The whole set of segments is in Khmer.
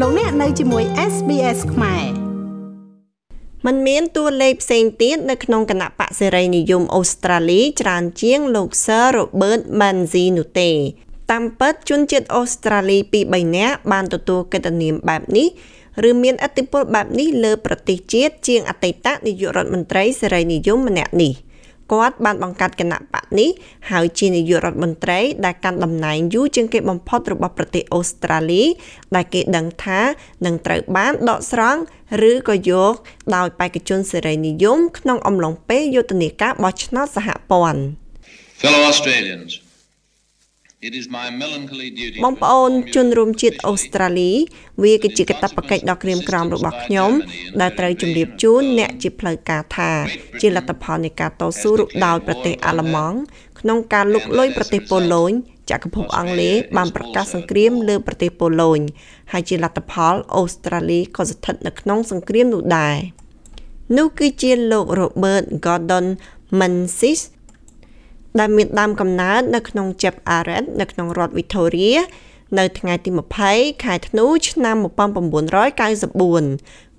លោកអ្នកនៅជាមួយ SBS ខ្មែរมันមានតួលេខផ្សេងទៀតនៅក្នុងគណៈបកសេរីនិយមអូស្ត្រាលីច្រើនជាងលោក Sir Robert Manzi នោះទេតាមពិតជនជាតិអូស្ត្រាលីពី3នាក់បានទទួលកិត្តិនាមបែបនេះឬមានអធិបុលបែបនេះលើប្រទេសជាតិជាងអតីតនាយករដ្ឋមន្ត្រីសេរីនិយមម្នាក់នេះ។ គាត់បានបង្កើតគណៈបកនេះហើយជានាយករដ្ឋមន្ត្រីដែលកាន់តំណែងយូរជាងគេបំផុតរបស់ប្រទេសអូស្ត្រាលី ដែលគេដឹងថានឹងត្រូវបានដកស្រង់ឬក៏យកដោយបេក្ខជនសេរីនិយមក្នុងអំឡុងពេលយុទ្ធនាការបោះឆ្នោតសហព័ន្ធ Fellow Australians បងប្អូនជនរួមជាតិអូស្ត្រាលី វាគឺជាកាតព្វកិច្ចដ៏ក្រៀមក្រំរបស់ខ្ញុំ ដែលត្រូវជម្រាបជូនអ្នកជាផ្លូវការថា ជាលទ្ធផលនៃការតស៊ូដោយប្រទេសអាល្លឺម៉ង់ក្នុងការលុកលុយប្រទេសប៉ូឡូញចក្រភពអង់គ្លេសបានប្រកាសសង្គ្រាមលើប្រទេសប៉ូឡូញហើយជាលទ្ធផលអូស្ត្រាលីក៏ស្ថិតនៅក្នុងសង្គ្រាមនោះដែរនោះគឺជាលោក Robert Gordon Menzies ដែលមានដើមកំណើតនៅក្នុង Jeb Arrett នៅក្នុងរដ្ឋ Victoria នៅថ្ងៃទី20ខែធ្នូឆ្នាំ1994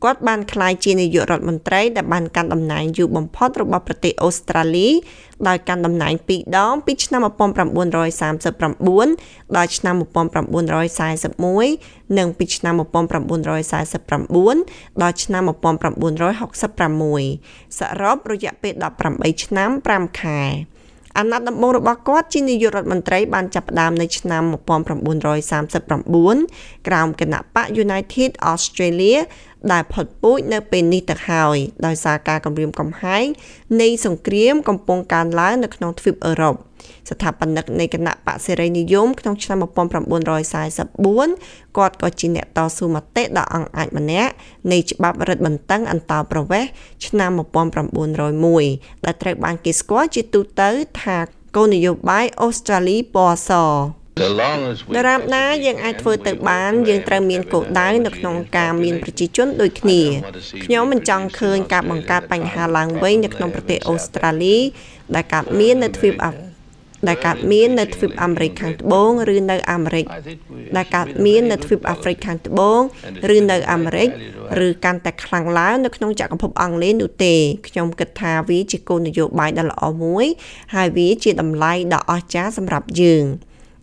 គាត់បានក្លាយជានាយករដ្ឋមន្ត្រីដែលបានកាន់តំណែងយូរបំផុតរបស់ប្រទេសអូស្ត្រាលីដោយកាន់តំណែង2ដងពីឆ្នាំ1939ដល់ឆ្នាំ1941និងពីឆ្នាំ1949ដល់ឆ្នាំ1966សរុបរយៈពេល18ឆ្នាំ5ខែ អាណត្តិដំបូងរបស់គាត់ជានាយករដ្ឋមន្ត្រីបានចាប់ផ្ដើមនៅឆ្នាំ1939ក្រោមគណៈបក United Australia ដែលផុតពូជនៅពេលនេះទៅហើយដោយសារការគម្រាមកំហែងនៃសង្គ្រាមកំពុងកើនឡើងនៅក្នុងទ្វីបអឺរ៉ុប ស្ថាបនិកនៃគណៈបកសេរីនិយមក្នុងឆ្នាំ1944គាត់ក៏ជាអ្នកតស៊ូមតិដ៏អង្អាចម្នាក់នៃច្បាប់រដ្ឋបន្តាំងអន្តោប្រវេសន៍ឆ្នាំ1901ដែលត្រូវបានគេស្គាល់ជាទូទៅថាគោលនយោបាយអូស្ត្រាលីពណ៌សដរាបណាយើងអាចធ្វើទៅបានយើងត្រូវមានគោលដៅនៅក្នុងការមានប្រជាជនដូចគ្នាខ្ញុំមិនចង់ឃើញការបង្កើតបញ្ហាឡើងវិញនៅក្នុងប្រទេសអូស្ត្រាលីដែលកើតមាននៅទ្វីបអា ដែលកើតមាននៅទ្វីបអាមេរិកខាងត្បូងឬនៅអាមេរិកដែលកើតមាននៅទ្វីបអាហ្វ្រិកខាងត្បូងឬនៅអាមេរិកឬកាន់តែខ្លាំងឡើងនៅក្នុងចក្រភពអង់គ្លេសនោះទេខ្ញុំគិតថាវាជាគោលនយោបាយដ៏ល្អមួយ ហើយវាជាតម្លៃដ៏អស្ចារ្យសម្រាប់យើង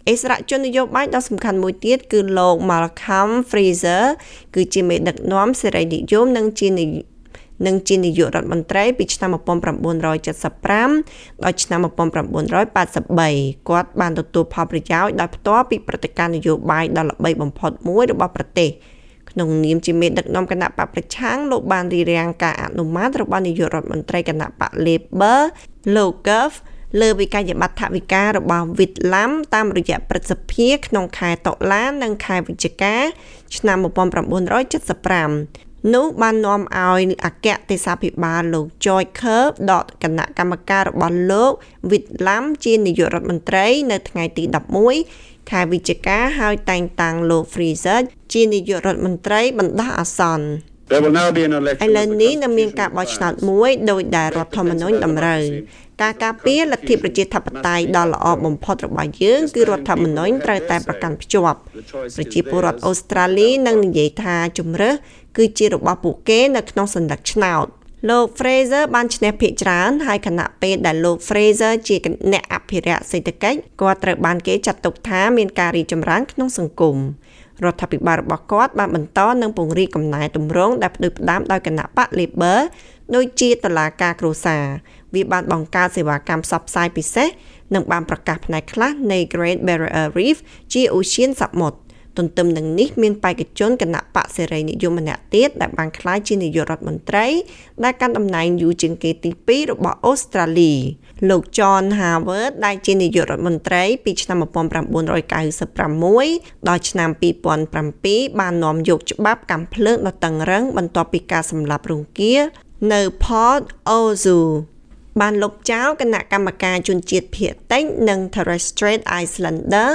អិសរាជជននយោបាយដ៏សំខាន់មួយទៀតគឺលោក Malcolm Fraser គឺជាមេដឹកនាំសេរីនិយមនិងជា និងជានាយករដ្ឋមន្ត្រីពីឆ្នាំ1975ដល់ឆ្នាំ1983គាត់បានទទួលផលប្រយោជន៍ដោយផ្ទាល់ពីព្រឹត្តិការណ៍នយោបាយដ៏ល្បីបំផុតមួយរបស់ប្រទេសក្នុងនាមជាមេដឹកនាំគណៈបកប្រឆាំងលោកបានរៀបរៀងការអនុម័តរបស់នាយករដ្ឋមន្ត្រីគណៈបក Labor លោក Gov លើវិក័យប័ត្រថវិការបស់វិតឡាំតាមរយៈព្រឹទ្ធសភាក្នុងខែតុលានិងខែវិច្ឆិកាឆ្នាំ1975 នោះបាននាំឲ្យអគ្គទេសាភិបាលលោក George Kerr ដកគណៈកម្មការរបស់លោក Whitlam ជានាយករដ្ឋមន្ត្រី នៅថ្ងៃទី11ខែវិច្ឆិកាហើយតែងតាំងលោក Fraser ជានាយករដ្ឋមន្ត្រីបណ្ដោះអាសន្នឥឡូវនេះនឹងមានការបោះឆ្នោតមួយដោយដែលរដ្ឋធម្មនុញ្ញតម្រូវការការពារលទ្ធិប្រជាធិបតេយ្យដ៏ល្អបំផុតរបស់យើងគឺរដ្ឋធម្មនុញ្ញត្រូវតែប្រកាន់ភ្ជាប់ប្រជាពលរដ្ឋអូស្ត្រាលីនឹងនិយាយថាជំរើស គឺជារបស់ពួកគេនៅក្នុងសន្លឹកឆ្នោតលោក Fraser បានឈ្នះភាគច្រើនហើយខណៈពេលដែលលោក Fraser ជាអ្នកអភិរក្សសេដ្ឋកិច្ចគាត់ត្រូវបានគេចាត់ទុកថាមានការរីកចម្រើនក្នុងសង្គមរដ្ឋាភិបាលរបស់គាត់បានបន្តនឹងពង្រីកកំណែទម្រង់ដែលផ្ដួចផ្ដើមដោយគណៈបក Labor ដូចជាតឡាការគ្រួសារវាបានបង្កើតសេវាកម្មផ្សព្វផ្សាយពិសេសនិងបានប្រកាសផ្នែកខ្លះនៃ Great Barrier Reef ជាអូសៀនសមុទ្រ ទន្ទឹមនឹងនេះមានបេក្ខជនគណៈបកសេរីនិយមម្នាក់ទៀតដែលបានក្លាយជានាយករដ្ឋមន្ត្រី ដែលកាន់តំណែងយូរជាងគេទី2របស់អូស្ត្រាលី លោក John Howard ដែលជានាយករដ្ឋមន្ត្រី ពីឆ្នាំ1996ដល់ឆ្នាំ2007បាននាំយកច្បាប់កម្មភ្លើងដ៏តឹងរ៉ឹងបន្ទាប់ពីការសម្លាប់រង្គាលនៅ Port Ozu បានលុបចោលគណៈកម្មការជនជាតិភៀតតិចនិង Torres Strait Islander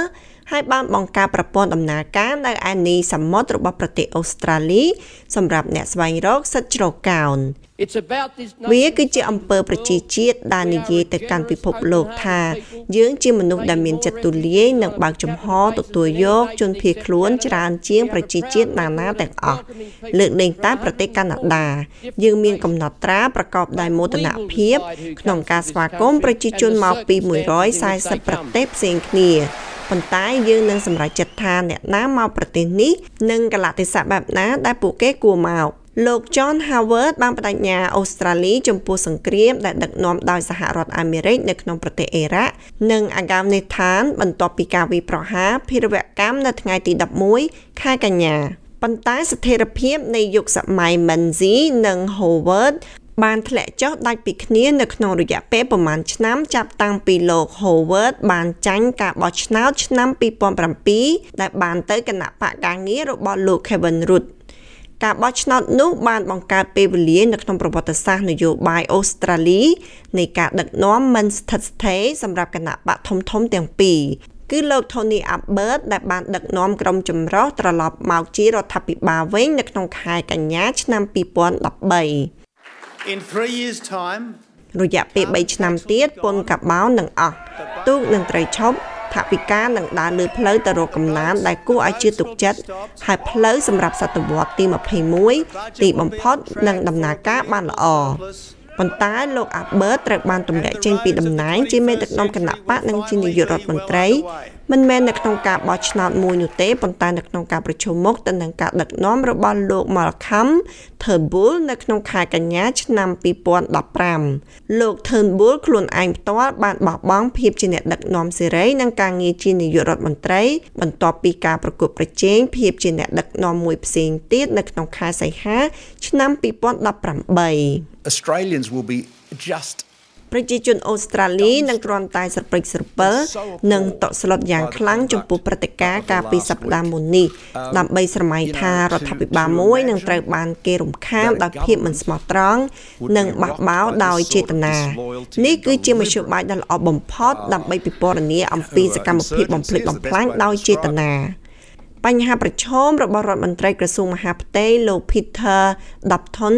ហើយបានបង្កើតប្រព័ន្ធដំណើរការនៅឯនីសមុទ្ររបស់ប្រទេសអូស្ត្រាលីសម្រាប់អ្នកស្វែងរកសិទ្ធិជ្រកកោនវាគឺជាអំពើប្រជាជាតិដែលនិយាយទៅកាន់ពិភពលោកថា យើងជាមនុស្សដែលមានចិត្តទូលាយនិងបើកចំហទទួលយកជនភៀសខ្លួនច្រើនជាងប្រជាជាតិណានាទាំងអស់លើកលែងតែប្រទេសកាណាដា យើងមានកំណត់ត្រាប្រកបដោយមោទនភាពក្នុងការស្វាគមន៍ប្រជាជនមកពី140ប្រទេសផ្សេងគ្នា ប៉ុន្តែយើងនឹងសម្រេចចិត្តថាអ្នកណាមកប្រទេសនេះនិងកលៈទេសៈបែបណាដែលពួកគេគួរមកលោក John Howard បានបដិញ្ញាអូស្ត្រាលីចំពោះសង្គ្រាមដែលដឹកនាំដោយសហរដ្ឋអាមេរិកនៅក្នុងប្រទេសអ៊ីរ៉ាក់និងអាហ្គានីស្ថានបន្ទាប់ពីការវាយប្រហារភេរវកម្មនៅថ្ងៃទី11ខែកញ្ញាប៉ុន្តែស្ថិរភាពនៃយុគសម័យ Menzies និង Howard បានធ្លាក់ចុះដាច់ពីគ្នានៅក្នុងរយៈពេលប្រមាណឆ្នាំចាប់តាំងពីលោក Howard បានចាញ់ការបោះឆ្នោតឆ្នាំ2007ដែលបានទៅគណៈបកការងាររបស់លោក Kevin Rudd ការបោះឆ្នោតនោះបានបង្កើតពេលវេលានៅក្នុងប្រវត្តិសាស្ត្រនយោបាយអូស្ត្រាលីនៃការដឹកនាំមិនស្ថិតស្ថេរសម្រាប់គណៈបកធំធំទាំងពីរគឺលោក Tony Abbott ដែលបានដឹកនាំក្រុមចម្រុះត្រឡប់មកជារដ្ឋាភិបាលវិញនៅក្នុងខែកញ្ញាឆ្នាំ2013 In 3 years time រយៈពេល3ឆ្នាំទៀតពុនកាបោនឹងអស់ទូកនឹងត្រូវឈប់ថាវិការនឹងដើរលើផ្លូវទៅរកកំណានដែលគួរឲ្យជឿទុកចិត្តហើយផ្លូវសម្រាប់សតវត្សទី21ទីបំផុតនឹងដំណើរការបានល្អប៉ុន្តែលោកអាបឺតត្រូវបានទម្លាក់ចេញពីតំណែងជាមេដឹកនាំគណៈបកនិងជានាយករដ្ឋមន្ត្រី មិនមែននៅក្នុងការបោះឆ្នោតមួយនោះទេប៉ុន្តែនៅក្នុងការប្រជុំមុខទៅនឹងការដឹកនាំរបស់លោក Malcolm Turnbull នៅក្នុងខែកញ្ញាឆ្នាំ2015លោក Turnbull ខ្លួនឯងផ្ទាល់បានបោះបង់ភាពជាអ្នកដឹកនាំសេរីនិងការងារជានាយករដ្ឋមន្ត្រី បន្ទាប់ពីការប្រកួតប្រជែងភាពជាអ្នកដឹកនាំមួយផ្សេងទៀតនៅក្នុងខែសីហាឆ្នាំ2018 Australians will be just ប្រជាជនអូស្ត្រាលីនឹងគ្រាន់តែស្រព្រិចស្រពិលនិងតក់ស្លុតយ៉ាងខ្លាំងចំពោះព្រឹត្តិការណ៍កាលពីសប្តាហ៍មុននេះដើម្បីស្រមៃថារដ្ឋាភិបាលមួយនឹងត្រូវបានគេរំខានដោយភាពមិនស្មោះត្រង់និងបះបោរដោយចេតនានេះគឺជាមធ្យោបាយដ៏ល្អបំផុតដើម្បីពិពណ៌នាអំពីសកម្មភាពបំផ្លិចបំផ្លាញដោយចេតនា បញ្ហាប្រឈមរបស់រដ្ឋមន្ត្រីក្រសួងមហាផ្ទៃលោក Peter Dutton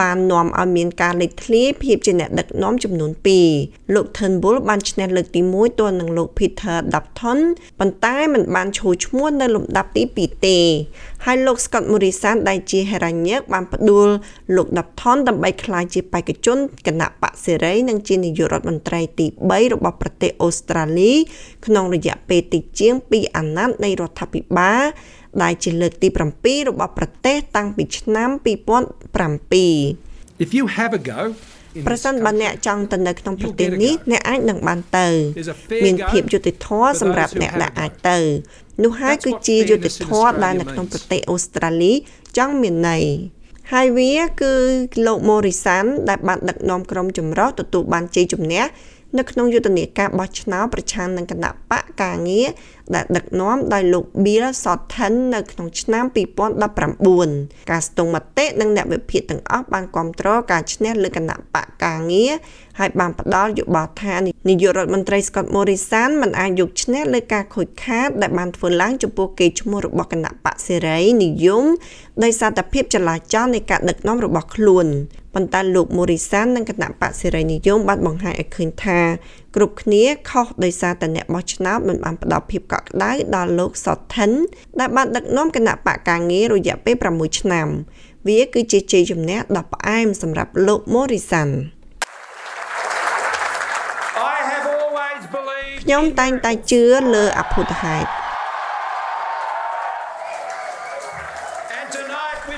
បាននាំឲ្យមានការលេចធ្លាយភាពជាអ្នកដឹកនាំចំនួន2លោក Turnbull បានឈ្នះលើកទី1ទល់នឹងលោក Peter Dutton ប៉ុន្តែមិនបានឈរឈ្មោះនៅលំដាប់ទី2ទេហើយលោក Scott Morrison ដែលជាហេរ៉ាញឹកបានផ្ដួលលោក Dutton ដើម្បីក្លាយជាបេក្ខជនគណៈបកសេរីនិងជានាយករដ្ឋមន្ត្រីទី3របស់ប្រទេសអូស្ត្រាលី ក្នុងរយៈពេលតិចជាង2អាណត្តិនៃរដ្ឋាភិបាលដែលជាលើកទី7របស់ប្រទេសតាំងពីឆ្នាំ2007 If you have a go ប្រសិនបើអ្នកចង់ទៅនៅក្នុងប្រទេសនេះអ្នកអាចនឹងបានទៅ មានភាពយុត្តិធម៌សម្រាប់អ្នកដែលអាចទៅនោះហើយគឺជាយុត្តិធម៌ដែលនៅក្នុងប្រទេសអូស្ត្រាលីចង់មានន័យហើយវាគឺលោក Morrison ដែលបានដឹកនាំក្រុមចម្រុះទទួលបានជ័យជំនះនៅក្នុងយុទ្ធនាការបោះឆ្នោតប្រឆាំងនឹងគណៈបកការងារ ដែលដឹកនាំដោយលោក Bill Shorten នៅក្នុងឆ្នាំ2019ការស្ទង់មតិនិងអ្នកវិភាគទាំងអស់បានគ្រប់គ្រងការឈ្នះលើគណៈបកការងារហើយបានផ្ដល់យោបល់ថានាយករដ្ឋមន្ត្រី Scott Morrison មិនអាចយកឈ្នះលើការខូចខាតដែលបានធ្វើឡើងចំពោះកេរ្តិ៍ឈ្មោះរបស់គណៈបកសេរីនិយមដោយសារតែភាពចលាចលនៃការដឹកនាំរបស់ខ្លួនប៉ុន្តែលោក Morrison និងគណៈបកសេរីនិយមបានបង្ហាញឲ្យឃើញថាគ្រប់គ្នាខុសដោយសារតែអ្នកបោះឆ្នោតមិនបានផ្ដល់ភាពកក់ក្ដៅដល់លោក Sutton ដែលបានដឹកនាំគណៈបកការងាររយៈពេល6ឆ្នាំ វាគឺជាជ័យជំនះដ៏ផ្អែមសម្រាប់លោក Morrison ខ្ញុំតែងតែជឿលើអភូតហេតុ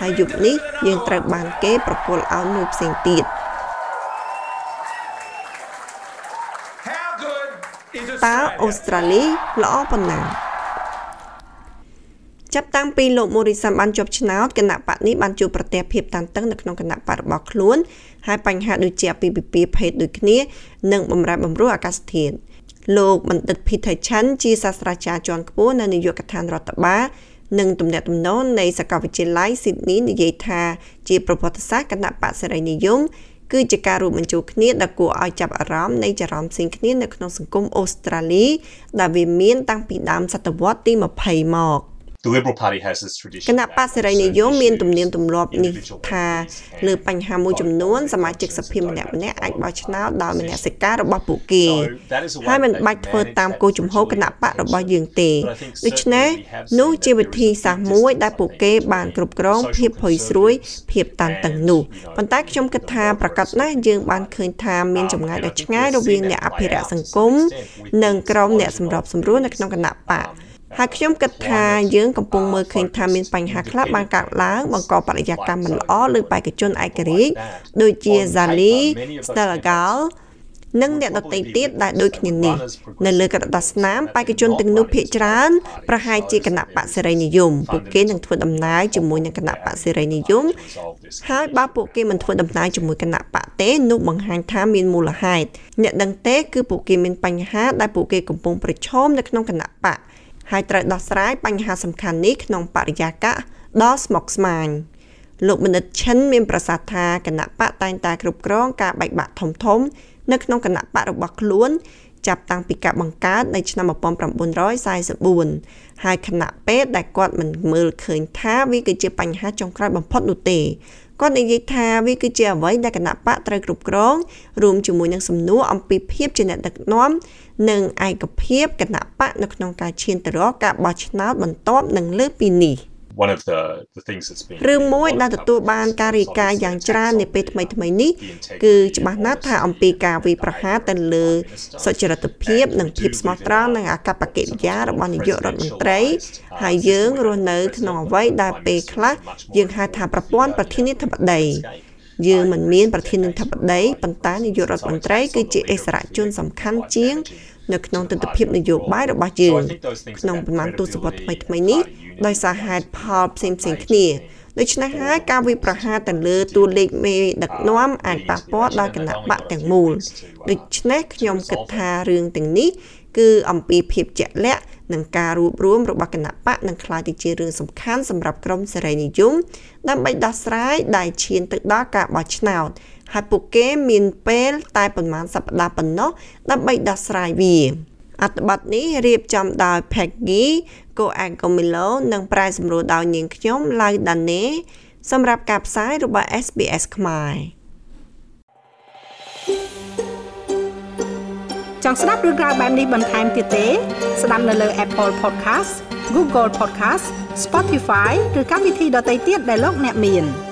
ហើយយប់នេះយើងត្រូវបានគេប្រគល់ឲ្យមួយផ្សេងទៀត តើអូស្ត្រាលីល្អប៉ុណ្ណាចាប់តាំងពីលោក Morrison បានជាប់ឆ្នោតគណៈបកនេះបានជួបប្រទះភាពតានតឹងនៅក្នុងគណៈបករបស់ខ្លួនហើយបញ្ហាដូចជាអភិភិពាភេទដូចគ្នានិងបំរែបំរួលអាកាសធាតុលោកបណ្ឌិត Peter Chan ជាសាស្ត្រាចារ្យជាន់ខ្ពស់នៅនាយកដ្ឋានរដ្ឋបាលនិងទំនាក់ទំនងនៃសាកលវិទ្យាល័យ Sydney និយាយថាជាប្រវត្តិសាស្ត្រគណៈបកសេរីនិយម គឺជាការរួមបញ្ចូលគ្នាដែលគួរឲ្យចាប់អារម្មណ៍នៃចរន្តផ្សេងគ្នានៅក្នុងសង្គមអូស្ត្រាលីដែលវាមានតាំងពីដើមសតវត្សទី20មក The Liberal Party has this tradition គណៈបក្សសេរីនិយមមានទំនៀមទម្លាប់នេះថាលើបញ្ហាមួយចំនួនសមាជិកសភាម្នាក់ម្នាក់អាចបោះឆ្នោតដោយមនសិការរបស់ពួកគេហើយមិនបាច់ធ្វើតាមគោលជំហរគណៈបករបស់យើងទេដូច្នេះនោះជាវិធីសាស្ត្រមួយដែលពួកគេបានគ្រប់គ្រងភាពភ័យស្រួយភាពតានតឹងនោះប៉ុន្តែខ្ញុំគិតថាប្រកាសណាស់យើងបានឃើញថាមានចម្ងាយដ៏ឆ្ងាយរវាងអ្នកអភិរក្សសង្គមនិងក្រុមអ្នកសម្របសម្រួលនៅក្នុងគណៈបក ហើយខ្ញុំគិតថាយើងកំពុងមើលឃើញថាមានបញ្ហាខ្លះបានកើតឡើងបង្កបរិយាកាសមិនល្អលើបេក្ខជនឯករាជ្យដូចជា Zali, Stelagal និងអ្នកដទៃទៀតដែលដូចគ្នានេះនៅលើក្រដាសស្នាមបេក្ខជនទាំងនោះភាគច្រើនប្រហែលជាគណៈបកសេរីនិយមពួកគេនឹងធ្វើដំណើរជាមួយនឹងគណៈបកសេរីនិយមហើយបើពួកគេមិនធ្វើដំណើរជាមួយគណៈបកទេនោះបង្ហាញថាមានមូលហេតុអ្នកដឹងទេគឺពួកគេមានបញ្ហាដែលពួកគេកំពុងប្រឈមនៅក្នុងគណៈបក ហើយត្រូវដោះស្រាយបញ្ហាសំខាន់នេះក្នុងបរិយាកាសដ៏ស្មុគស្មាញលោកបណ្ឌិតឈិនមានប្រសាសន៍ថាគណៈបកតែងតែគ្រប់គ្រងការបែកបាក់ធំធំ នៅក្នុងគណៈបករបស់ខ្លួនចាប់តាំងពីការបង្កើតនៅឆ្នាំ1944ហើយគណៈពេទ្យដែលគាត់មិនមើលឃើញថាវាគឺជាបញ្ហាចុងក្រោយបំផុតនោះទេ គាត់និយាយថាវាគឺជាអ្វីដែលគណៈបកត្រូវគ្រប់គ្រងរួមជាមួយនឹងសំណួរអំពីភាពជាអ្នកដឹកនាំនិងឯកភាពគណៈបកនៅក្នុងការឈានទៅរកការបោះឆ្នោតបន្ទាប់នឹងលើពីនេះ។ one of the the things that's been រឿងមួយដែលទទួលបានការរាយការណ៍យ៉ាងច្រើននាពេលថ្មីថ្មីនេះគឺច្បាស់ណាស់ថាអំពីការវិប្រហារទៅលើសុចរិតភាពនិងភាពស្មោះត្រង់និងអកប្បកិរិយារបស់នាយករដ្ឋមន្ត្រីហើយយើងរស់នៅក្នុងអ្វីដែលពេលខ្លះយើងហៅថាប្រព័ន្ធប្រធានាធិបតីយើងមិនមានប្រធានាធិបតីប៉ុន្តែនាយករដ្ឋមន្ត្រីគឺជាអិសរាជជនសំខាន់ជាងនៅក្នុងទស្សនវិជ្ជានយោបាយរបស់យើងក្នុងប្រមាណទសវត្សរ៍ថ្មីៗនេះ ដោយសារហេតុផលផ្សេងៗគ្នាដូច្នេះហើយការវិប្រហារទៅលើតួលេខមេដឹកនាំអាចប៉ះពាល់ដល់គណៈបកទាំងមូលដូច្នេះខ្ញុំគិតថារឿងទាំងនេះគឺអំពីភាពជាក់លាក់និងការរួបរวมរបស់គណៈបកនឹងក្លាយទៅជារឿងសំខាន់សម្រាប់ក្រមសេរីនិយមដើម្បីដោះស្រាយដែលឈានទៅដល់ការបោះឆ្នោតហើយពួកគេមានពេលតែប្រហែលសប្តាហ៍ប៉ុណ្ណោះដើម្បីដោះស្រាយវាអត្ថបទនេះរៀបចំដោយ Peggy Coagomilo និងប្រាយសម្រួលដោយនាងខ្ញុំ Lau Dane សម្រាប់ការផ្សាយរបស់ SBS ខ្មែរចង់ស្ដាប់រឿងក្រៅបែបនេះបន្ថែមទៀតទេ ស្ដាប់នៅលើ Apple Podcast Google Podcast Spotify ឬកម្មវិធីដទៃទៀតដែលលោកអ្នកមាន។